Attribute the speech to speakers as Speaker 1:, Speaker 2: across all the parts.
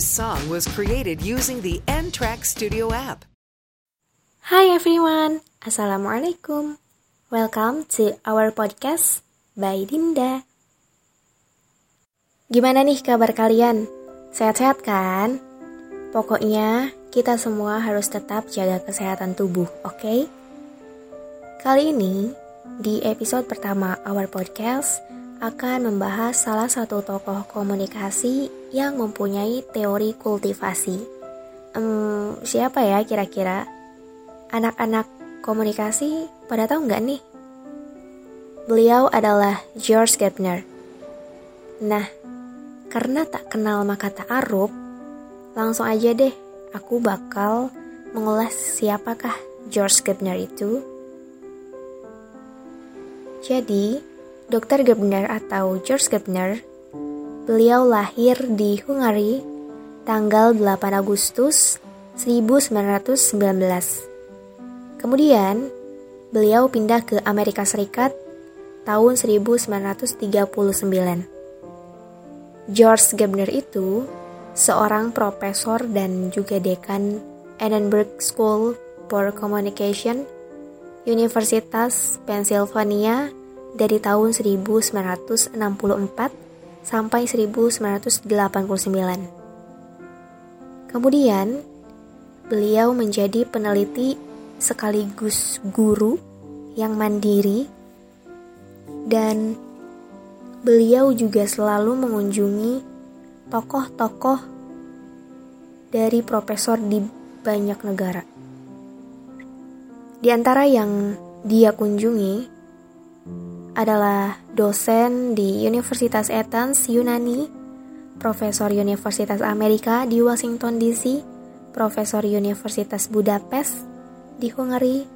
Speaker 1: This song was created using the N Track Studio app.
Speaker 2: Hi everyone, Assalamualaikum. Welcome to our podcast by Dinda. Gimana nih kabar kalian? Sehat-sehat kan? Pokoknya kita semua harus tetap jaga kesehatan tubuh, oke? Okay? Kali ini, di episode pertama Our Podcast, akan membahas salah satu tokoh komunikasi yang mempunyai teori kultivasi. Hmm, siapa ya kira-kira? Anak-anak komunikasi pada tahu nggak nih? Beliau adalah George Gardner. Nah, karena tak kenal maka tak arup, langsung aja deh aku bakal mengulas siapakah George Gardner itu. Jadi, Dr. Gardner atau George Gardner, beliau lahir di Hungari tanggal 8 Agustus 1919. Kemudian, beliau pindah ke Amerika Serikat tahun 1939. George Gardner itu seorang profesor dan juga dekan Edinburgh School for Communication, Universitas Pennsylvania dari tahun 1964 sampai 1989. Kemudian, beliau menjadi peneliti sekaligus guru yang mandiri dan beliau juga selalu mengunjungi tokoh-tokoh dari profesor di banyak negara. Di antara yang dia kunjungi adalah dosen di Universitas Athens, Yunani, profesor Universitas Amerika di Washington DC, profesor Universitas Budapest di Hungari,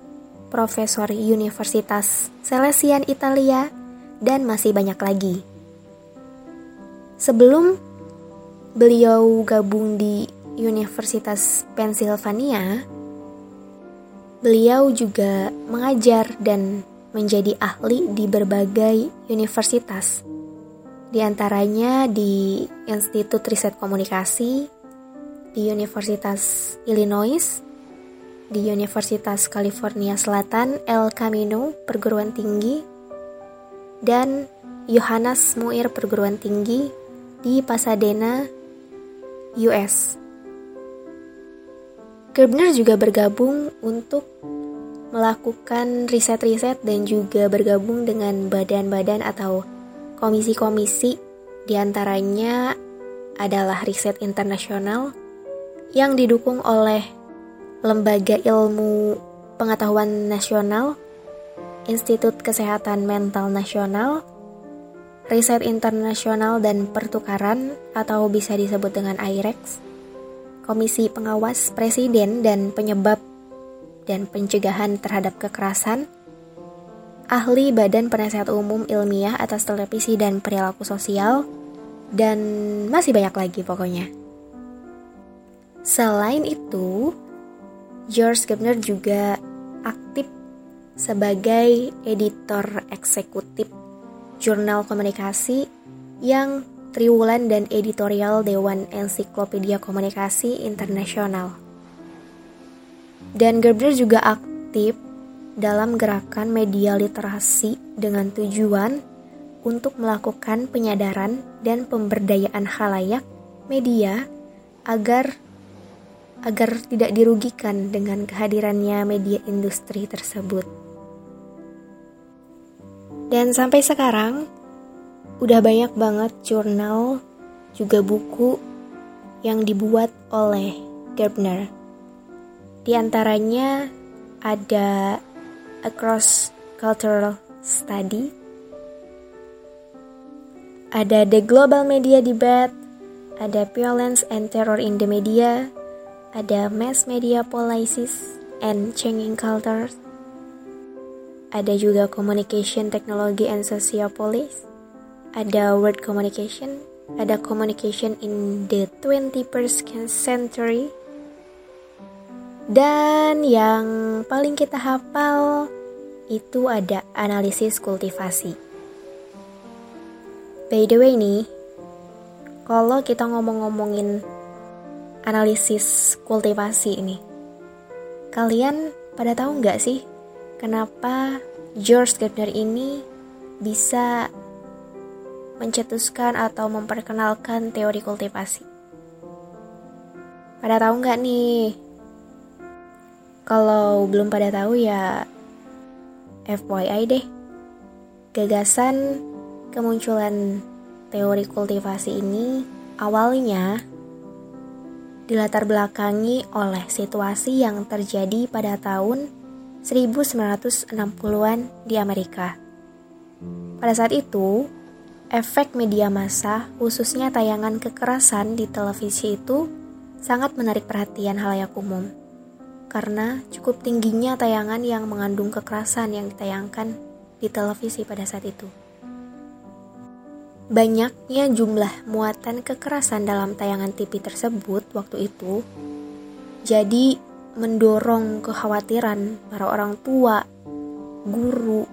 Speaker 2: profesor Universitas Salesian Italia, dan masih banyak lagi. Sebelum beliau gabung di Universitas Pennsylvania, beliau juga mengajar dan menjadi ahli di berbagai universitas. Di antaranya di Institut Riset Komunikasi, di Universitas Illinois, di Universitas California Selatan El Camino Perguruan Tinggi, dan Yohanes Muir Perguruan Tinggi di Pasadena, US. Gerbner juga bergabung untuk melakukan riset-riset dan juga bergabung dengan badan-badan atau komisi-komisi. Di antaranya adalah riset internasional yang didukung oleh Lembaga Ilmu Pengetahuan Nasional, Institut Kesehatan Mental Nasional, Riset Internasional dan Pertukaran atau bisa disebut dengan IREX, Komisi Pengawas Presiden dan Penyebab dan Pencegahan Terhadap Kekerasan, ahli Badan Penasehat Umum Ilmiah atas Televisi dan Perilaku Sosial, dan masih banyak lagi pokoknya. Selain itu, George Gardner juga aktif sebagai editor eksekutif jurnal komunikasi yang triwulan dan editorial Dewan Ensiklopedia Komunikasi Internasional. Dan Gerbner juga aktif dalam gerakan media literasi dengan tujuan untuk melakukan penyadaran dan pemberdayaan halayak media agar agar tidak dirugikan dengan kehadirannya media industri tersebut. Dan sampai sekarang udah banyak banget jurnal juga buku yang dibuat oleh Gerbner. Di antaranya ada Across Cultural Study, ada The Global Media Debate, ada Violence and Terror in the Media, ada Mass Media Policies and Changing Cultures, ada juga Communication Technology and Sociopolis, ada Word Communication, ada Communication in the 21st Century, dan yang paling kita hafal itu ada analisis kultivasi. By the way nih, kalau kita ngomong-ngomongin analisis kultivasi ini. Kalian pada tahu nggak sih kenapa George Gardner ini bisa mencetuskan atau memperkenalkan teori kultivasi? Pada tahu nggak nih? Kalau belum pada tahu ya FYI deh. Gagasan kemunculan teori kultivasi ini awalnya dilatar belakangi oleh situasi yang terjadi pada tahun 1960-an di Amerika. Pada saat itu, efek media massa, khususnya tayangan kekerasan di televisi itu sangat menarik perhatian halayak umum karena cukup tingginya tayangan yang mengandung kekerasan yang ditayangkan di televisi pada saat itu. Banyaknya jumlah muatan kekerasan dalam tayangan TV tersebut waktu itu jadi mendorong kekhawatiran para orang tua, guru,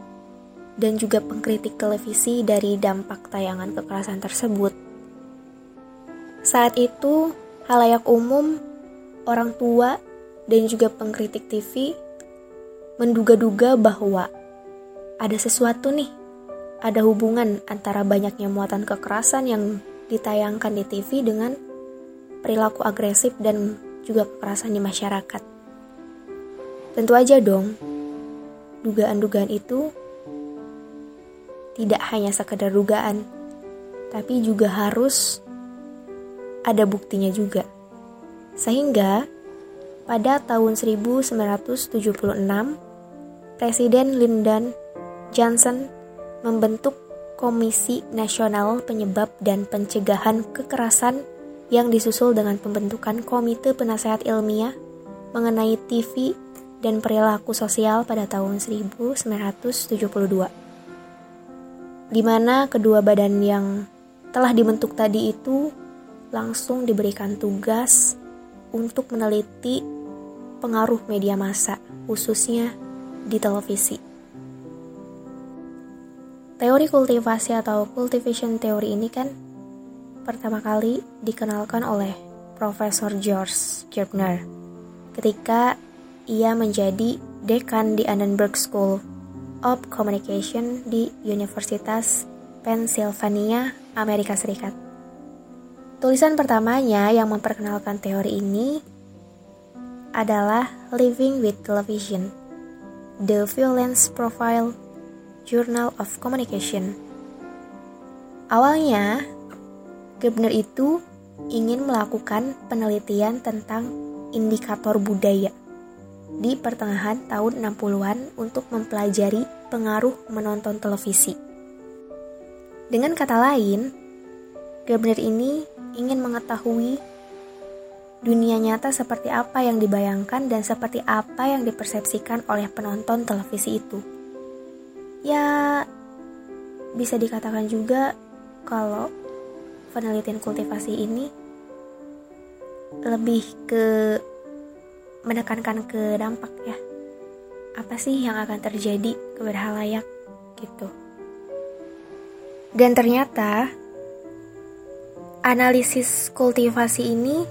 Speaker 2: dan juga pengkritik televisi dari dampak tayangan kekerasan tersebut. Saat itu, halayak umum, orang tua, dan juga pengkritik TV menduga-duga bahwa ada sesuatu nih ada hubungan antara banyaknya muatan kekerasan yang ditayangkan di TV dengan perilaku agresif dan juga kekerasan di masyarakat. Tentu aja dong, dugaan-dugaan itu tidak hanya sekedar dugaan, tapi juga harus ada buktinya juga. Sehingga pada tahun 1976, Presiden Lyndon Johnson membentuk Komisi Nasional Penyebab dan Pencegahan Kekerasan yang disusul dengan pembentukan Komite Penasehat Ilmiah mengenai TV dan perilaku sosial pada tahun 1972. Di mana kedua badan yang telah dibentuk tadi itu langsung diberikan tugas untuk meneliti pengaruh media massa, khususnya di televisi. Teori kultivasi atau cultivation teori ini kan pertama kali dikenalkan oleh Profesor George Gerbner ketika ia menjadi dekan di Annenberg School of Communication di Universitas Pennsylvania, Amerika Serikat. Tulisan pertamanya yang memperkenalkan teori ini adalah Living with Television, The Violence Profile Journal of Communication. Awalnya, Gebner itu ingin melakukan penelitian tentang indikator budaya di pertengahan tahun 60-an untuk mempelajari pengaruh menonton televisi. Dengan kata lain, Gebner ini ingin mengetahui dunia nyata seperti apa yang dibayangkan dan seperti apa yang dipersepsikan oleh penonton televisi itu. Ya bisa dikatakan juga kalau penelitian kultivasi ini lebih ke menekankan ke dampak ya. Apa sih yang akan terjadi kepada gitu. Dan ternyata analisis kultivasi ini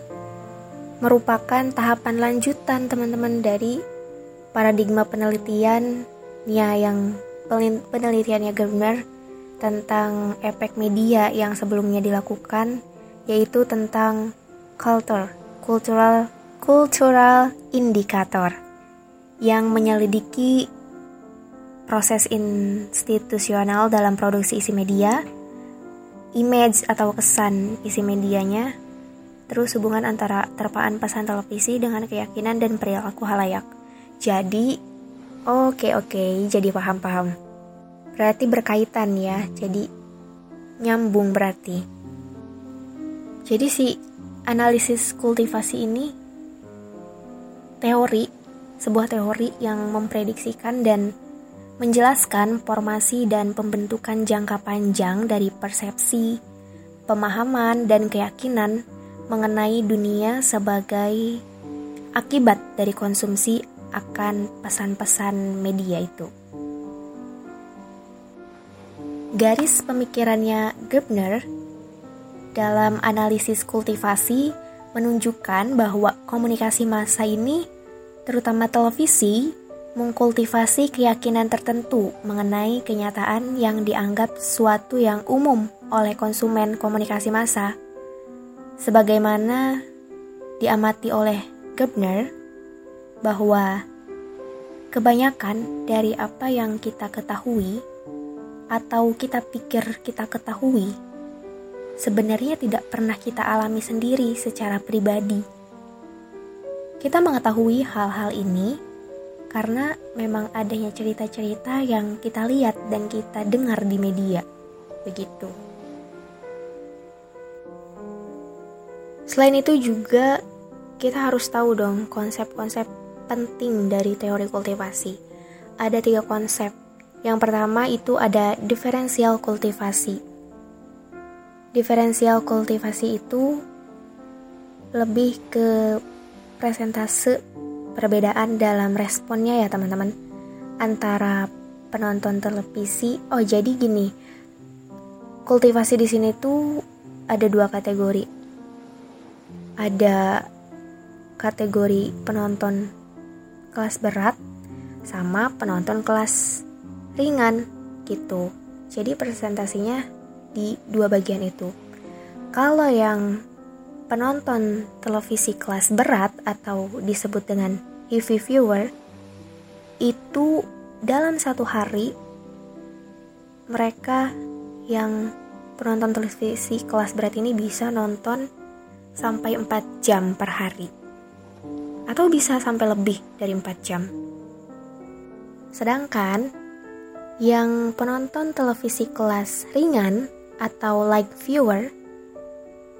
Speaker 2: merupakan tahapan lanjutan teman-teman dari paradigma penelitian ya yang penelitiannya Germer tentang efek media yang sebelumnya dilakukan yaitu tentang culture, cultural cultural indicator yang menyelidiki proses institusional dalam produksi isi media, image atau kesan isi medianya, terus hubungan antara terpaan pesan televisi dengan keyakinan dan perilaku halayak. Jadi, Oke oke, jadi paham-paham. Berarti berkaitan ya, jadi nyambung berarti. Jadi si analisis kultivasi ini teori, sebuah teori yang memprediksikan dan menjelaskan formasi dan pembentukan jangka panjang dari persepsi, pemahaman, dan keyakinan mengenai dunia sebagai akibat dari konsumsi akan pesan-pesan media itu. Garis pemikirannya Gerbner dalam analisis kultivasi menunjukkan bahwa komunikasi massa ini, terutama televisi, mengkultivasi keyakinan tertentu mengenai kenyataan yang dianggap suatu yang umum oleh konsumen komunikasi massa. Sebagaimana diamati oleh Gebner bahwa kebanyakan dari apa yang kita ketahui atau kita pikir kita ketahui sebenarnya tidak pernah kita alami sendiri secara pribadi. Kita mengetahui hal-hal ini karena memang adanya cerita-cerita yang kita lihat dan kita dengar di media. Begitu. Selain itu juga kita harus tahu dong konsep-konsep penting dari teori kultivasi. Ada tiga konsep. Yang pertama itu ada diferensial kultivasi diferensial kultivasi itu lebih ke presentase perbedaan dalam responnya ya teman-teman antara penonton televisi. Oh jadi gini, kultivasi di sini tuh ada dua kategori. Ada kategori penonton kelas berat sama penonton kelas ringan gitu. Jadi presentasinya di dua bagian itu. Kalau yang penonton televisi kelas berat atau disebut dengan heavy viewer itu dalam satu hari mereka yang penonton televisi kelas berat ini bisa nonton sampai 4 jam per hari. Atau bisa sampai lebih dari 4 jam. Sedangkan yang penonton televisi kelas ringan atau like viewer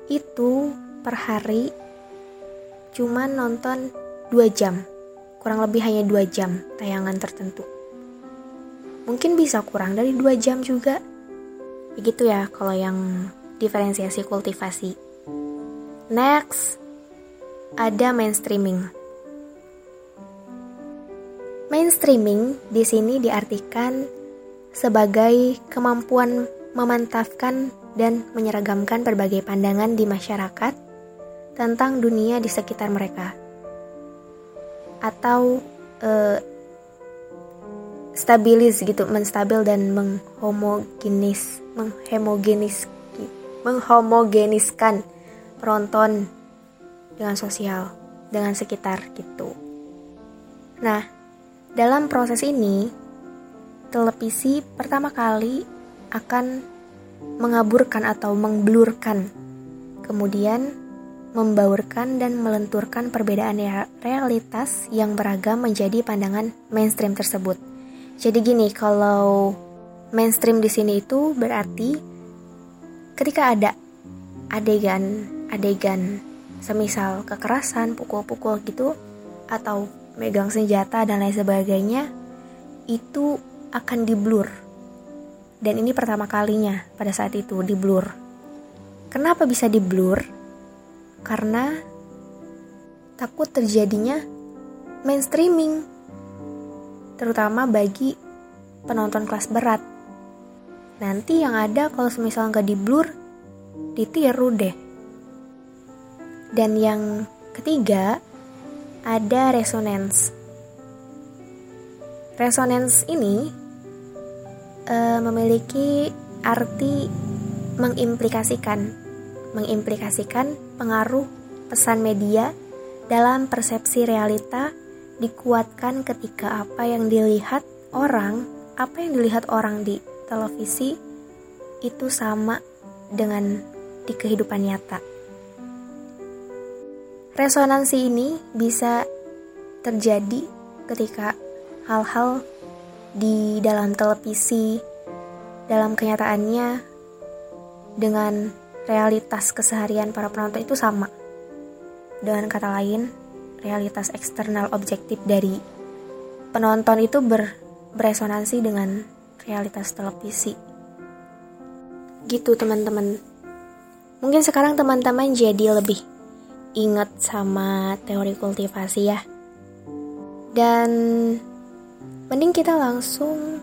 Speaker 2: itu per hari cuma nonton 2 jam. Kurang lebih hanya 2 jam tayangan tertentu. Mungkin bisa kurang dari 2 jam juga. Begitu ya kalau yang diferensiasi kultivasi. Next ada mainstreaming mainstreaming di sini diartikan sebagai kemampuan memantapkan dan menyeragamkan berbagai pandangan di masyarakat tentang dunia di sekitar mereka, atau uh, stabilis gitu, menstabil dan menghomogenis, menghomogenis, menghomogeniskan penonton dengan sosial, dengan sekitar gitu. Nah, dalam proses ini, televisi pertama kali akan mengaburkan atau mengblurkan, kemudian membaurkan dan melenturkan perbedaan realitas yang beragam menjadi pandangan mainstream tersebut. Jadi gini, kalau mainstream di sini itu berarti ketika ada adegan-adegan semisal kekerasan, pukul-pukul gitu atau megang senjata dan lain sebagainya itu akan diblur dan ini pertama kalinya pada saat itu di blur. Kenapa bisa di blur? Karena takut terjadinya mainstreaming, terutama bagi penonton kelas berat. Nanti yang ada kalau semisal nggak di blur, ditiru deh. Dan yang ketiga, ada resonance. Resonance ini uh, memiliki arti mengimplikasikan, mengimplikasikan pengaruh pesan media dalam persepsi realita dikuatkan ketika apa yang dilihat orang, apa yang dilihat orang di televisi itu sama dengan di kehidupan nyata. Resonansi ini bisa terjadi ketika hal-hal di dalam televisi, dalam kenyataannya dengan realitas keseharian para penonton itu sama. Dengan kata lain, realitas eksternal objektif dari penonton itu ber, beresonansi dengan realitas televisi. Gitu teman-teman. Mungkin sekarang teman-teman jadi lebih ingat sama teori kultivasi ya. Dan mending kita langsung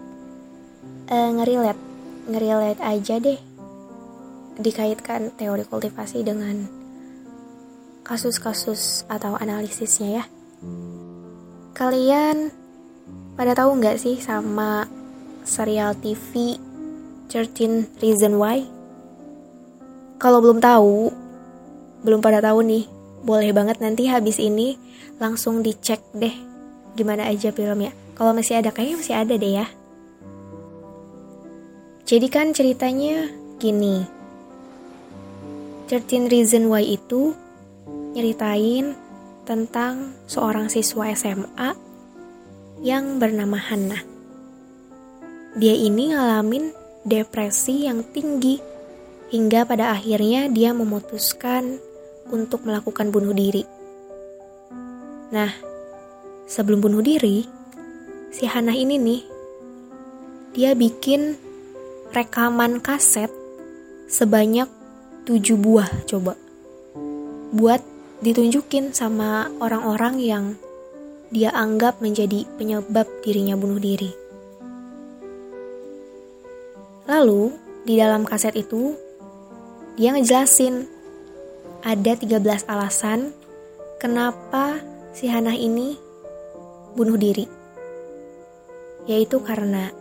Speaker 2: uh, ngerilet ngerilet aja deh dikaitkan teori kultivasi dengan kasus-kasus atau analisisnya ya. Kalian pada tahu nggak sih sama serial TV 13 Reason Why? Kalau belum tahu, belum pada tahu nih, boleh banget nanti habis ini langsung dicek deh gimana aja filmnya. Kalau masih ada, kayaknya masih ada deh ya. Jadi kan ceritanya gini. 13 Reason Why itu nyeritain tentang seorang siswa SMA yang bernama Hannah. Dia ini ngalamin depresi yang tinggi hingga pada akhirnya dia memutuskan untuk melakukan bunuh diri. Nah, sebelum bunuh diri, si Hannah ini nih, dia bikin rekaman kaset sebanyak tujuh buah coba. Buat ditunjukin sama orang-orang yang dia anggap menjadi penyebab dirinya bunuh diri. Lalu, di dalam kaset itu, dia ngejelasin ada 13 alasan kenapa si Hana ini bunuh diri. Yaitu karena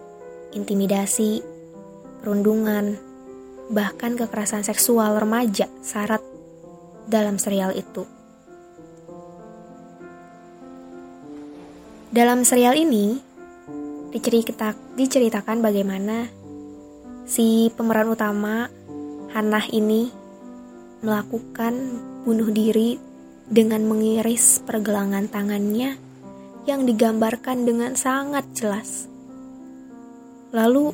Speaker 2: intimidasi, perundungan, bahkan kekerasan seksual remaja syarat dalam serial itu. Dalam serial ini dicerita, diceritakan bagaimana si pemeran utama Hannah ini melakukan bunuh diri dengan mengiris pergelangan tangannya yang digambarkan dengan sangat jelas. Lalu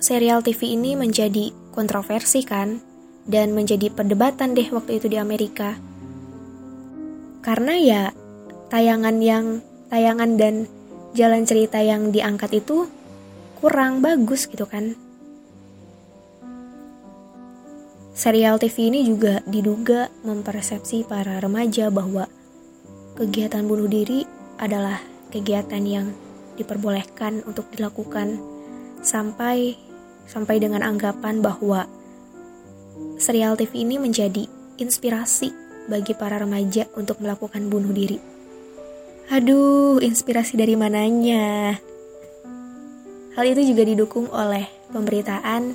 Speaker 2: serial TV ini menjadi kontroversi kan dan menjadi perdebatan deh waktu itu di Amerika. Karena ya tayangan yang tayangan dan jalan cerita yang diangkat itu kurang bagus gitu kan. Serial TV ini juga diduga mempersepsi para remaja bahwa kegiatan bunuh diri adalah kegiatan yang diperbolehkan untuk dilakukan sampai sampai dengan anggapan bahwa serial TV ini menjadi inspirasi bagi para remaja untuk melakukan bunuh diri. Aduh, inspirasi dari mananya? Hal itu juga didukung oleh pemberitaan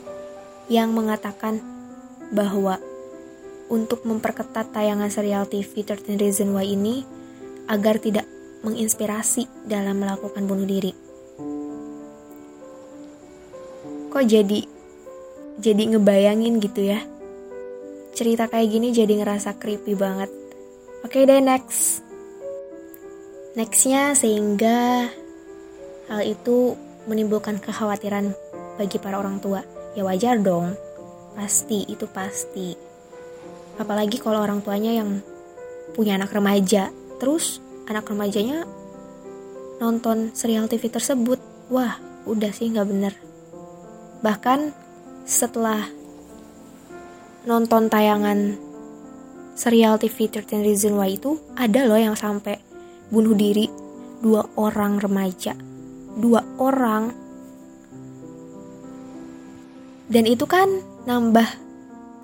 Speaker 2: yang mengatakan bahwa untuk memperketat tayangan serial TV 13 Reason Why ini agar tidak menginspirasi dalam melakukan bunuh diri. Kok jadi jadi ngebayangin gitu ya? cerita kayak gini jadi ngerasa creepy banget. Oke okay deh next. Nextnya sehingga hal itu menimbulkan kekhawatiran bagi para orang tua. Ya wajar dong, pasti itu pasti. Apalagi kalau orang tuanya yang punya anak remaja, terus anak remajanya nonton serial TV tersebut. Wah, udah sih nggak bener. Bahkan setelah nonton tayangan serial TV 13 Reason Why itu ada loh yang sampai bunuh diri dua orang remaja. Dua orang. Dan itu kan nambah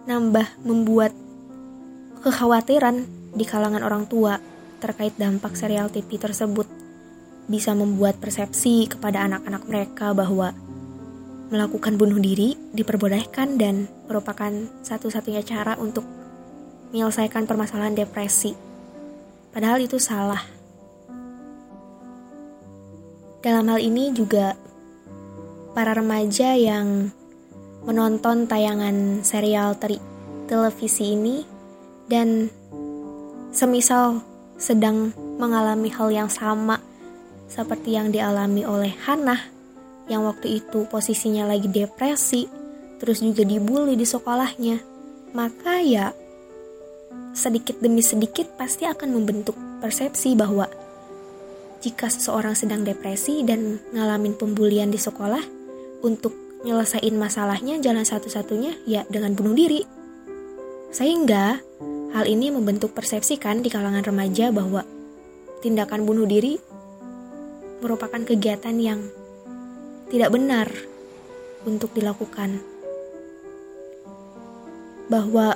Speaker 2: nambah membuat kekhawatiran di kalangan orang tua terkait dampak serial TV tersebut. Bisa membuat persepsi kepada anak-anak mereka bahwa melakukan bunuh diri diperbolehkan dan merupakan satu-satunya cara untuk menyelesaikan permasalahan depresi. Padahal itu salah. Dalam hal ini juga para remaja yang menonton tayangan serial teri televisi ini dan semisal sedang mengalami hal yang sama seperti yang dialami oleh Hannah yang waktu itu posisinya lagi depresi, terus juga dibully di sekolahnya, maka ya sedikit demi sedikit pasti akan membentuk persepsi bahwa jika seseorang sedang depresi dan ngalamin pembulian di sekolah, untuk nyelesain masalahnya jalan satu-satunya ya dengan bunuh diri. Sehingga hal ini membentuk persepsi kan di kalangan remaja bahwa tindakan bunuh diri merupakan kegiatan yang tidak benar untuk dilakukan. Bahwa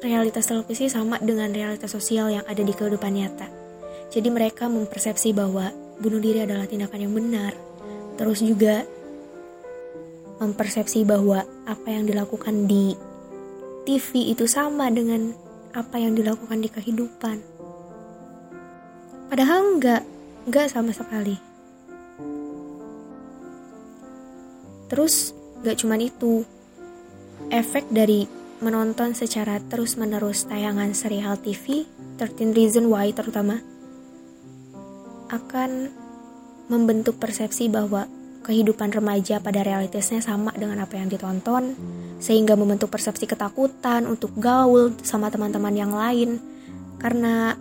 Speaker 2: realitas televisi sama dengan realitas sosial yang ada di kehidupan nyata. Jadi mereka mempersepsi bahwa bunuh diri adalah tindakan yang benar. Terus juga mempersepsi bahwa apa yang dilakukan di TV itu sama dengan apa yang dilakukan di kehidupan. Padahal enggak, enggak sama sekali. Terus gak cuman itu, efek dari menonton secara terus-menerus tayangan serial TV, 13 Reason Why terutama, akan membentuk persepsi bahwa kehidupan remaja pada realitasnya sama dengan apa yang ditonton, sehingga membentuk persepsi ketakutan untuk gaul sama teman-teman yang lain, karena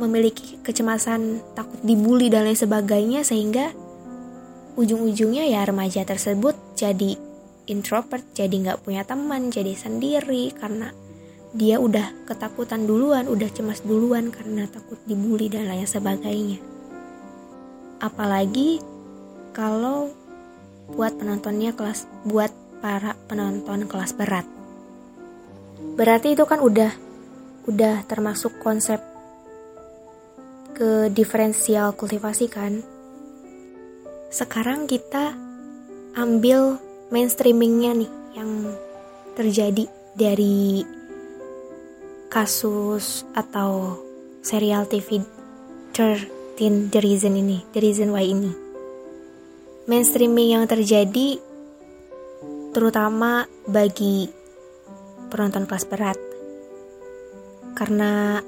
Speaker 2: memiliki kecemasan takut dibully dan lain sebagainya, sehingga ujung-ujungnya ya remaja tersebut jadi introvert, jadi nggak punya teman, jadi sendiri karena dia udah ketakutan duluan, udah cemas duluan karena takut dibully dan lain sebagainya. Apalagi kalau buat penontonnya kelas buat para penonton kelas berat. Berarti itu kan udah udah termasuk konsep ke diferensial kultivasi kan. Sekarang kita ambil mainstreamingnya nih yang terjadi dari kasus atau serial TV 13 The Reason ini, The Reason Why ini. Mainstreaming yang terjadi terutama bagi penonton kelas berat. Karena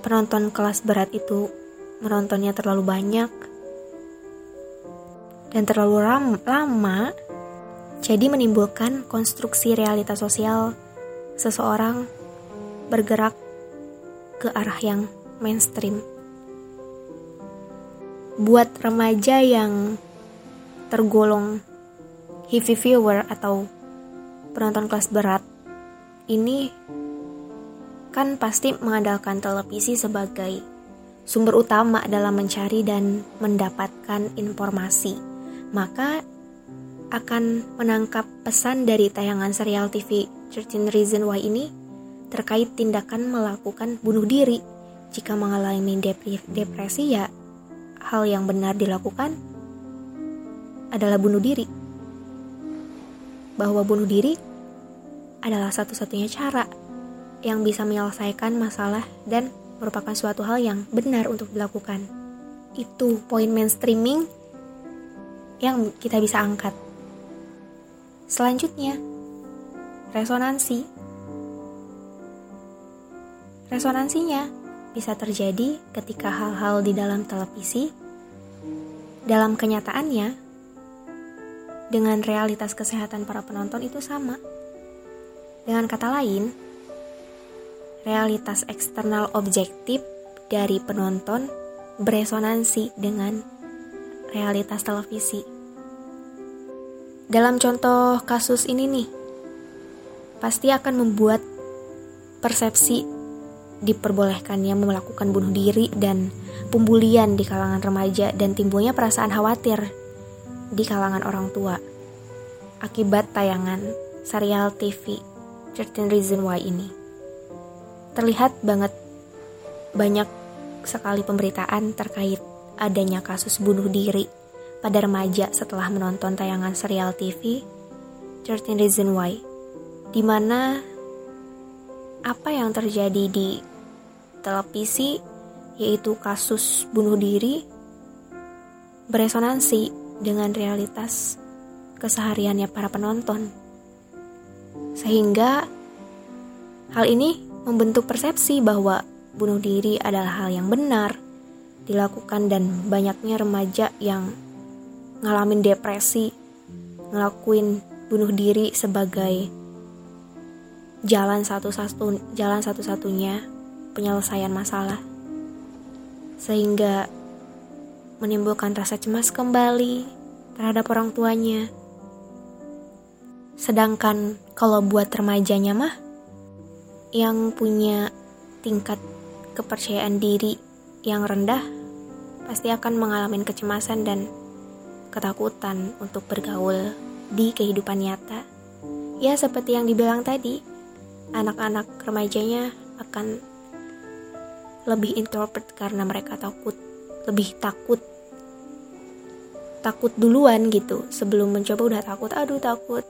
Speaker 2: penonton kelas berat itu menontonnya terlalu banyak dan terlalu lama jadi menimbulkan konstruksi realitas sosial seseorang bergerak ke arah yang mainstream buat remaja yang tergolong heavy viewer atau penonton kelas berat ini kan pasti mengandalkan televisi sebagai sumber utama dalam mencari dan mendapatkan informasi. Maka akan menangkap pesan dari tayangan serial TV 13 Reason Why ini terkait tindakan melakukan bunuh diri. Jika mengalami depresi ya hal yang benar dilakukan adalah bunuh diri. Bahwa bunuh diri adalah satu-satunya cara yang bisa menyelesaikan masalah dan merupakan suatu hal yang benar untuk dilakukan. Itu poin mainstreaming yang kita bisa angkat. Selanjutnya, resonansi. Resonansinya bisa terjadi ketika hal-hal di dalam televisi, dalam kenyataannya, dengan realitas kesehatan para penonton itu sama. Dengan kata lain, realitas eksternal objektif dari penonton beresonansi dengan realitas televisi. Dalam contoh kasus ini nih, pasti akan membuat persepsi diperbolehkannya melakukan bunuh diri dan pembulian di kalangan remaja dan timbulnya perasaan khawatir di kalangan orang tua akibat tayangan serial TV 13 Reason Why ini. Terlihat banget banyak sekali pemberitaan terkait adanya kasus bunuh diri pada remaja setelah menonton tayangan serial TV 13 Reason Why, di mana apa yang terjadi di televisi yaitu kasus bunuh diri beresonansi dengan realitas kesehariannya para penonton. Sehingga hal ini membentuk persepsi bahwa bunuh diri adalah hal yang benar dilakukan dan banyaknya remaja yang ngalamin depresi, ngelakuin bunuh diri sebagai jalan satu-satu jalan satu-satunya penyelesaian masalah, sehingga menimbulkan rasa cemas kembali terhadap orang tuanya. Sedangkan kalau buat remajanya mah, yang punya tingkat kepercayaan diri yang rendah pasti akan mengalami kecemasan dan ketakutan untuk bergaul di kehidupan nyata. Ya seperti yang dibilang tadi, anak-anak remajanya akan lebih introvert karena mereka takut lebih takut takut duluan gitu. Sebelum mencoba udah takut aduh takut.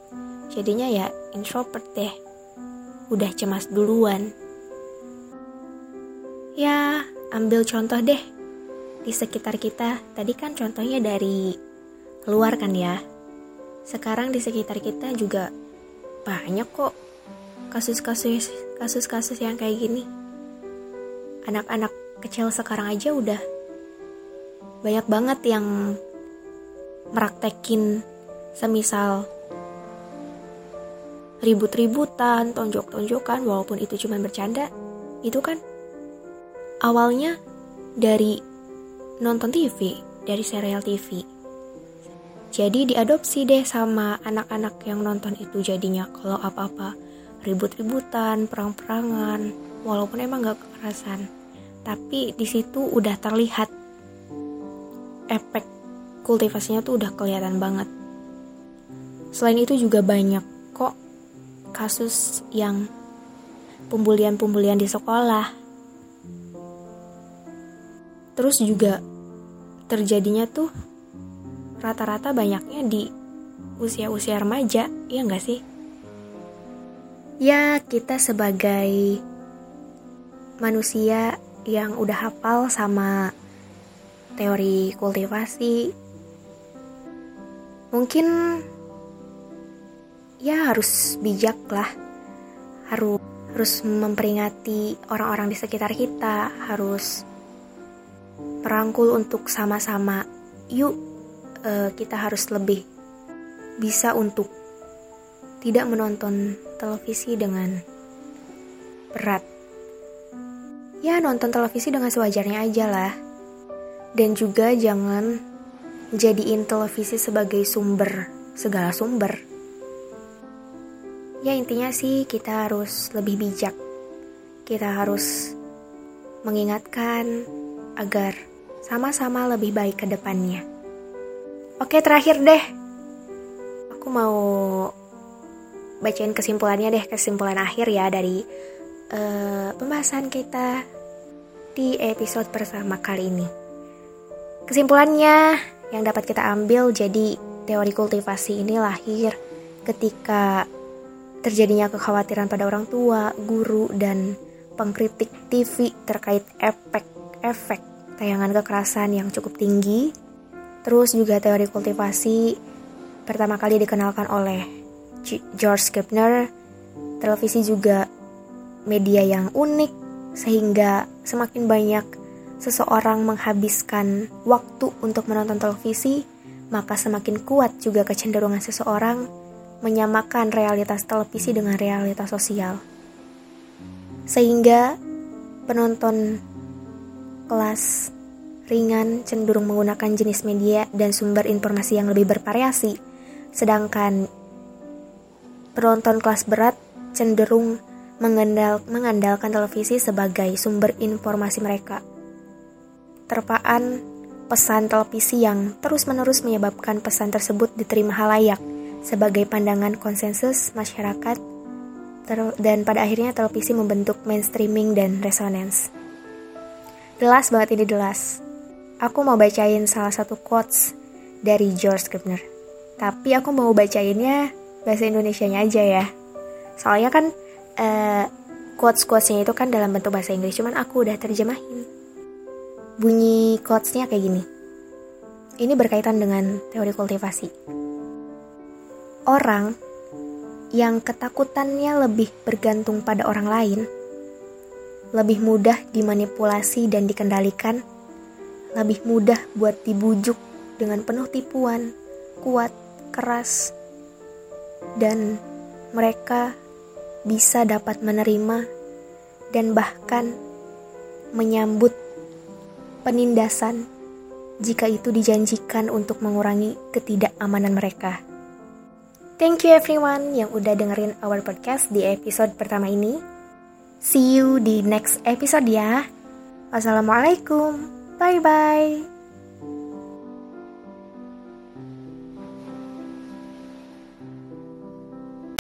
Speaker 2: Jadinya ya introvert deh. Udah cemas duluan. Ya ambil contoh deh. Di sekitar kita tadi kan contohnya dari luar kan ya sekarang di sekitar kita juga banyak kok kasus-kasus kasus-kasus yang kayak gini anak-anak kecil sekarang aja udah banyak banget yang meraktekin semisal ribut-ributan, tonjok-tonjokan walaupun itu cuma bercanda, itu kan awalnya dari nonton TV, dari serial TV. Jadi diadopsi deh sama anak-anak yang nonton itu jadinya kalau apa-apa ribut-ributan, perang-perangan, walaupun emang gak kekerasan. Tapi di situ udah terlihat efek kultivasinya tuh udah kelihatan banget. Selain itu juga banyak kok kasus yang pembulian-pembulian di sekolah. Terus juga terjadinya tuh rata-rata banyaknya di usia-usia remaja, iya nggak sih? Ya, kita sebagai manusia yang udah hafal sama teori kultivasi, mungkin ya harus bijak lah, harus harus memperingati orang-orang di sekitar kita, harus merangkul untuk sama-sama yuk uh, kita harus lebih bisa untuk tidak menonton televisi dengan berat. Ya, nonton televisi dengan sewajarnya aja lah. Dan juga jangan jadiin televisi sebagai sumber segala sumber. Ya, intinya sih kita harus lebih bijak. Kita harus mengingatkan agar sama-sama lebih baik ke depannya. Oke, terakhir deh. Aku mau bacain kesimpulannya deh, kesimpulan akhir ya dari uh, pembahasan kita di episode pertama kali ini. Kesimpulannya yang dapat kita ambil jadi teori kultivasi ini lahir ketika terjadinya kekhawatiran pada orang tua, guru, dan pengkritik TV terkait efek-efek tayangan kekerasan yang cukup tinggi Terus juga teori kultivasi pertama kali dikenalkan oleh George Gepner. Televisi juga media yang unik sehingga semakin banyak seseorang menghabiskan waktu untuk menonton televisi, maka semakin kuat juga kecenderungan seseorang menyamakan realitas televisi dengan realitas sosial. Sehingga penonton kelas ringan cenderung menggunakan jenis media dan sumber informasi yang lebih bervariasi, sedangkan penonton kelas berat cenderung mengandal, mengandalkan televisi sebagai sumber informasi mereka. Terpaan pesan televisi yang terus-menerus menyebabkan pesan tersebut diterima halayak sebagai pandangan konsensus masyarakat dan pada akhirnya televisi membentuk mainstreaming dan resonance. Jelas banget ini jelas aku mau bacain salah satu quotes dari George Gardner. Tapi aku mau bacainnya bahasa Indonesia-nya aja ya. Soalnya kan uh, quotes-quotesnya itu kan dalam bentuk bahasa Inggris, cuman aku udah terjemahin. Bunyi quotesnya kayak gini. Ini berkaitan dengan teori kultivasi. Orang yang ketakutannya lebih bergantung pada orang lain, lebih mudah dimanipulasi dan dikendalikan lebih mudah buat dibujuk dengan penuh tipuan, kuat, keras, dan mereka bisa dapat menerima dan bahkan menyambut penindasan jika itu dijanjikan untuk mengurangi ketidakamanan mereka. Thank you everyone yang udah dengerin our podcast di episode pertama ini. See you di next episode ya. Wassalamualaikum. Bye bye.